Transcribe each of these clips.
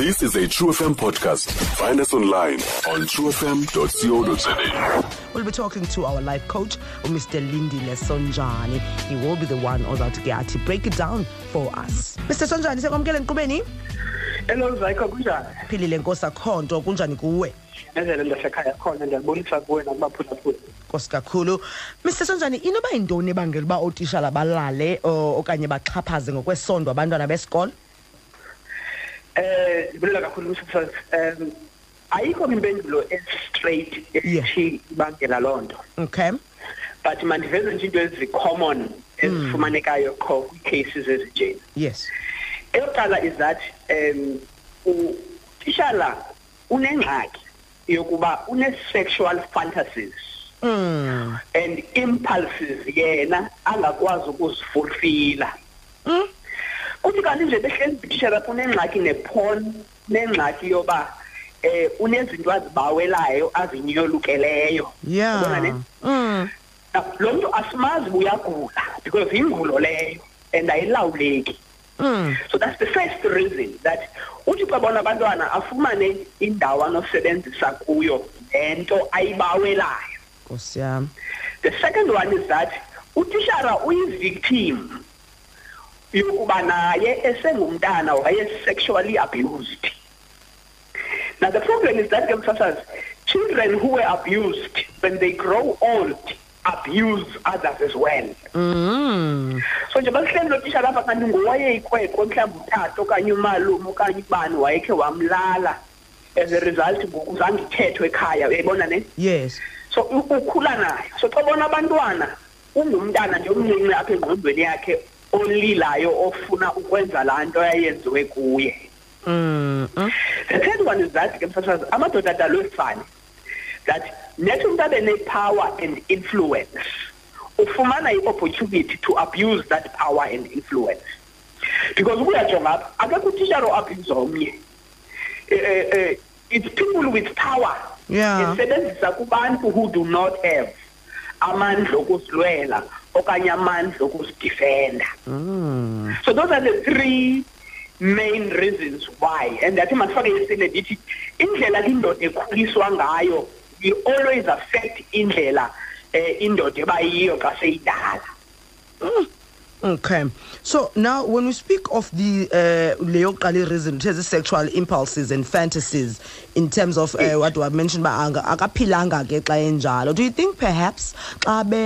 This is a True FM podcast. Find us online on truefm.co.za. We'll be talking to our life coach, Mr. Lindile Sonjani. He will be the one ozawuthi ke athi break it down for us. Mr. Sonjani, sekwamkele enkqubeni? Hello Zaiko kunjani? Philile Nkosi akho nto kunjani kuwe? Nezele ndasekhaya khona ndiyabonisa kuwe nakubaphulaphula. Nkosi kakhulu. Mr. Sonjani, inoba yintoni ebangela uba ootishala balale o- okanye baxhaphaze ngokwesondo abantwana besikolo? Eh ndibulela kakhulu umsifaz. Um ayikho impendulo straight esithi ibangela loo nto. Okay. But mandiveze nje into ezi-common ezifumanekayo qho kwii-cases ezinjeni. Yes. Eyokuqala is that um utishala unengxaki yokuba une-sexual fantasies. Mm. and impulses yena angakwazi ukuzifulfila Mm. Kuthi kanti nje behleli utitsha lapho unengxaki neporn nengxaki yoba eh unezinto azibawelayo azinyolukeleyo Yabona ne? Yeah. Mm. Now, lo mntu asimazi uba uyagula because yingulo leyo and ayilawuleki Mm. so that's the first reason that uthi xa bona abantwana afumane indawo anosebenzisa kuyo lento ayibawelayo Nkosi yami. The second one is that utishara uyi-victim yokuba naye esengumntana waye sexually abused. Now the problem is that ke msasazi children who were abused when they grow old abuse others as well. Mm. So nje basihleli lo tishara apha kanti ngowayeyikwekwe mhlawumbi utata okanye umalume okanye ubani wayekhe wamlala as a result ngoku zange ithethwe ekhaya uyayibona ne? Yes. so u- ukhula nayo so xa bona abantwana ungumntana nje omncinci apha engqondweni yakhe olilayo ofuna ukwenza laa nto yayenziwe kuye Mm. Mm. the third one is that ke msasazi amadoda adalwe efane that nethi umntu abe ne-power and influence ufumana i-opportunity to abuse that power and influence because ukuyajonga apha akekho utishara oabhuse omnye Eh, eh, eh, it's people with power Yeah. esebenzisa kubantu who do not have amandla okuzilwela okanye amandla okuzidifenda. Mm. so those are the three main reasons why. And ndathi masifake isile ndithi indlela indoda ekhuliswa ngayo will always affect indlela eh indoda ebayiyo xa seyidala. Okay. So now when we speak of the uh leyo qali reason it has sexual impulses and fantasies in terms of uh, what we mentioned ba anga akaphilanga ke xa enjalo do you think perhaps xa be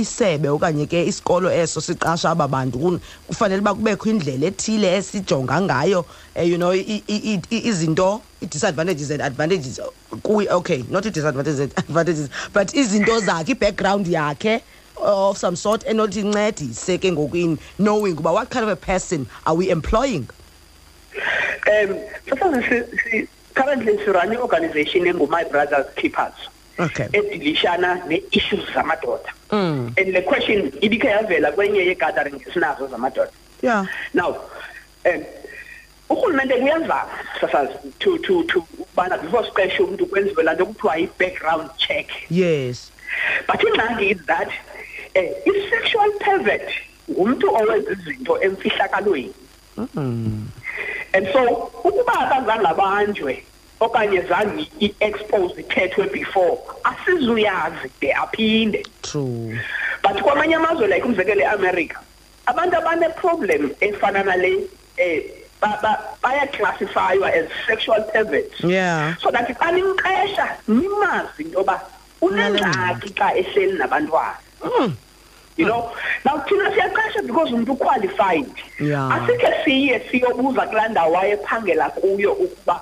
isebe okanye ke isikolo eso siqasha aba bantu kun- kufanele ba kubekho indlela ethile esijonga ngayo eh, you know i- i- i- i- izinto i-disadvantages and advantages okay not i-disadvantages and advantages but izinto zakhe i-background yakhe of some sort enothi incedise ke ngokwini knowing uba what kind of a person are we employing? Um sasazi si- si- currently sirun i-organization engu-my brothers keepers. Okay. Edilishana nee-issues zamadoda. Mm. and le question ibikhe yavela kwenye ye-gathering esinazo zamadoda. Yeah. Now um urhulumente kuyazama sasazi to to to ubana before siqeshe umntu kwenziwe laa nto kuthiwa yi-background check. Yes. But ingxaki is that um i-sexual pervert ngumntu owenza izinto emfihlakalweni. Mm. and so ukuba akazange abanjwe okanye zange i-expose ithethwe before asizuyazi de aphinde. True. But kwamanye amazwe like umzekelo eAmerica abantu abaneproblem efana nale eh ba- ba- bayaclassifywa as sexual perverts. Yeah. So that xa nimqesha nimazi into yoba unengxaki xa ehleli nabantwana. mm. You know now thina siyaqesha because umuntu qualified. Yeah. asikhe siye siyobuza kulaa ndawo wayephangela kuyo ukuba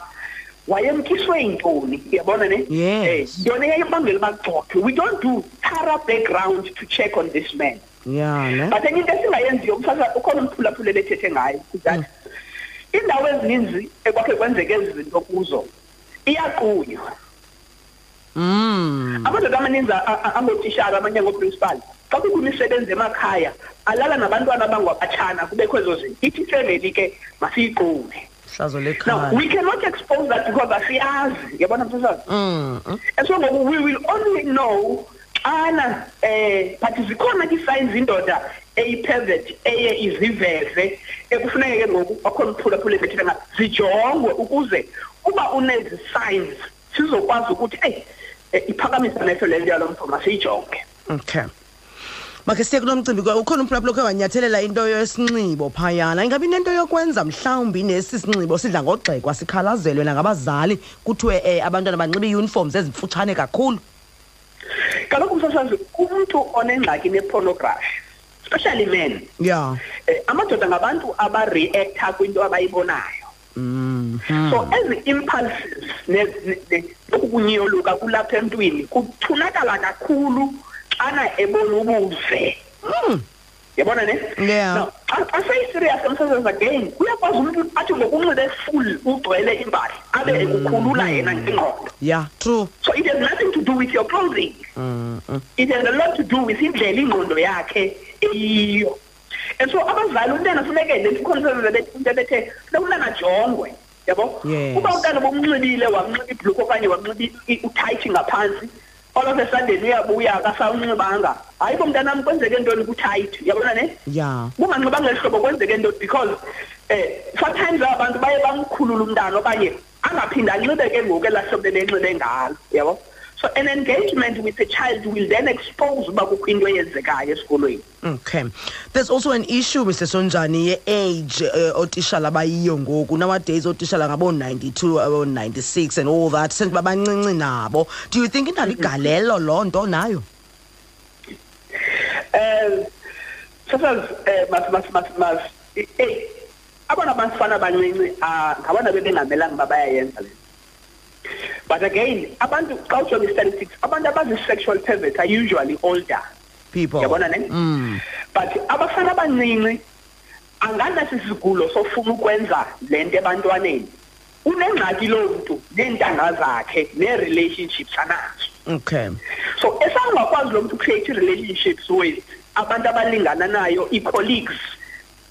wayemkiswe yintoni. Uyabona ne? Yes. Eh, yona eyayibangela uba kugxothwe we don't do thorough background to check on this man. Yeah ne? But enye into esingayenziyo msasa ukhona umphulaphula ethethe ngayo that indawo ezininzi ekwakhe kwenzeke ezi zinto kuzo iyaqunywa. Mm. amadoda amaninzi a- a- angotishara amanye angoprincipal xa kukho imisebenzi emakhaya alala nabantwana abangabatshana kubekho ezo zinto ithi ifemeli ke masiyiqume hlazo now lekhaya we cannot expose that because asiyazi yabona msasazi mm. mm. and so ngoku we will only know xana eh but zikhona ke signs indoda eyipervert eye iziveze ekufuneke ke ngoku akhona uphulaphula bethela nga zijongwe ukuze uba unezi signs sizokwazi ukuthi hey eh, iphakamisa neso lento yalomfo masiyijonge okay makhe siye kulo mcimbi kwa- ukhona umphulaphula okhe wanyathelela into yesinxibo phayana. Ingabi nento yokwenza mhlawumbi nesi sinxibo sidla ngogxekwa sikhalazelwe nangabazali kuthiwe um abantwana banxiba ii-uniforms ezimfutshane kakhulu. Kaloku msasazi umuntu onengxaki nepornography especially men ya. eh, amadoda ngabantu abareacta kwinto abayibonayo. mm. So ezi impulses ne- ne- ne- nokukunyoluka kulapha emntwini kuthunakala kakhulu xana ebona ubuve yabona ne? Yeah. Now, xa xa seyiserious emsasazi again uyakwazi umuntu athi ngokunxibe full ugcwele imbali abe ekukhulula yena ngengqondo. Ya true. So it has nothing to do with your clothing. Mm. mm. it has a lot to do with indlela ingqondo yakhe eyiyo. And so abazali umntana funeke le ikhonseze into bethe funeka umntana ajongwe yabo? Yes. uba umntana bomnxibile wamnxiba ibhluku okanye wamnxiba i- uthayithi ngaphantsi all of a sudden uyabuya akasawunxibanga. Hayi bo mntanam kwenzeke ntoni kuthayithi yabona ne? Ya. Bunganxibanga eli hlobo kwenzeke nto because eh sometimes abantu baye bamkhulula umntana okanye angaphinde anxibe ke ngoku elaa hlobo bebenxibe ngalo yabo? So an engagement with the child will then expose uba kukho into eyenzekayo esikolweni Okay. There's also an issue Mr Sonjani ye-age uh, otishala bayiyo ngoku nowadays otishala ngabo 92 abo 96 and all that senze babancinci nabo. Do you think inalo igalelo loo nto nayo? um sasazi um eh abana bafana abancinci ah, ngabona bebengamelanga uba bayayenza le but again abantu xa ujonga i-statistics abantu abazi-sexual pervert are usually older People. yabona ne Mm. but abafana abancinci anganasi sigulo sofuna ukwenza le nto ebantwaneni unengxaki loo mntu neentanga zakhe nee-relationships anazo Okay. so esangakwazi lo muntu create relationships with abantu abalingana nayo ii-colleagues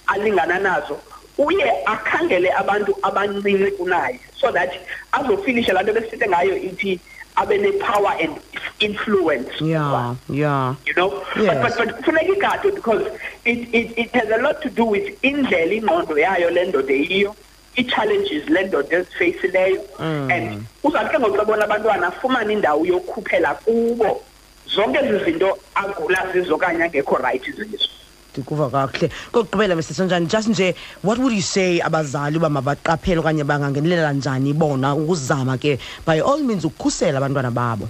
alingana nazo uye akhangele abantu abancinci kunaye so that azofinisha laa nto besithethe ngayo ithi abe ne-power and influence Yeah, yeah. you know Yes. but but but kufuneka igadwe because it, it it has a lot to do with indlela ingqondo yayo le ndoda eyiyo ii-challenges le ndoda ezifeyisileyo Mm. and uzawuthi ke ngoku bona abantwana afumane indawo yokukhuphela kubo zonke ezi zinto agula zizo okanye angekho rayithi zizo Ndikuva kakuhle. Kokugqibela Mr Sonjani just nje what would you say abazali uba mabaqaphele okanye bangangenelela njani bona ukuzama ke by all means ukukhusela abantwana babo?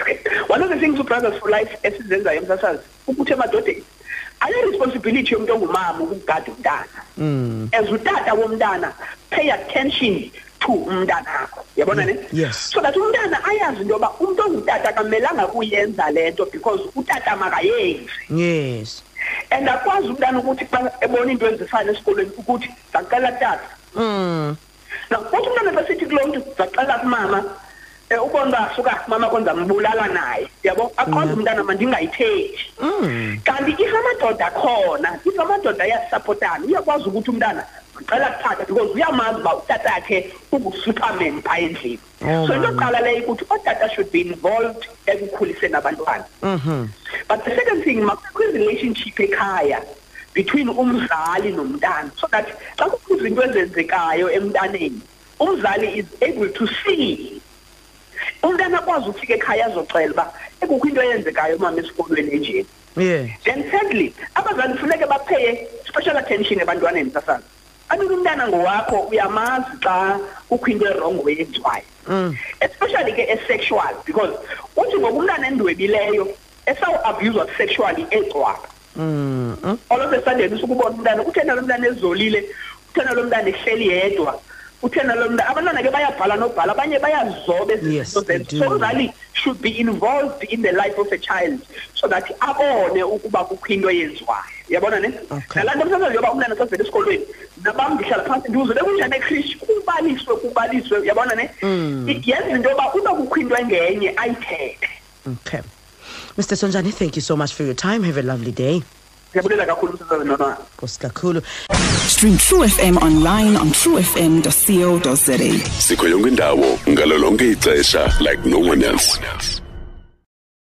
Okay. One of the things uBrothers for Life esizenzayo emsasazi ukuthi emadodeni ane-responsibility yomntu ongumama ukugada umntana Mm. as utata womntana pay attention to umntanakho yabona ne Yes. so that umntana ayazi into yoba umntu ongutata kamelanga kuyenza le nto because utata makayenzi Yes. And akwazi umntana ukuthi xa ebona into ezifana esikolweni ukuthi ndacela tata Mm. na kuthi umntana besithi kulo mntu ndacela kumama um ubona uba suka mama kwenza mbulala naye yabo akwazi umntana mandingayithethi Mm. kanti if amadoda khona if amadoda ayasapotana uyakwazi ukuthi umntana ndicela kuthatha because uyamazi uba utata akhe ungusuperman phaa endlini Oh, so into mama. yokuqala leyo ukuthi otata should be involved ekukhuliseni abantwana Mhm. but the second thing makubekho i-relationship ekhaya between umzali nomntana so that xa kukho izinto ezenzekayo emntaneni umzali is able to see umntana akwazi ukufika ekhaya azocela uba ekukho into eyenzekayo mama esikolweni enjeni Yeah. then thirdly abazali funeke bapheye special attention ebantwaneni sasazi abike umntana ngowakho uyamazi xa kukho into erongo eyenziwayo Mm. especially ke esexual because uthi ngoku umntana endwebileyo esawu-abuswa sexually ecwaka Mm. mm. all of a sudden usukubona umntana uthena lo mntana ezolile uthena lo mntana ehleli yedwa uthena lo mntana abantwana ke bayabhala nobhala abanye bayazoba ezi Yes, zinto they zenzo do. so umzali should be involved in the life of a child so that abone ukuba kukho into eyenziwayo yabona ne Okay. nalaa nto msasazi yoba umntana sazivele esikolweni nabam ndihlala phantsi ndiwuzobe kunjani ekrishi kubaliswe kubaliswe yabona ne hmm. yenza into yoba uba kukho into engenye ayithethe Okay. Mr Sonjani, thank you so much for your time. Have a lovely day. ndiyabulela kakhulu msasazi nonwana Nkosi kakhulu. Stream True FM online on truefm.co.za. sikho yonke indawo like no one else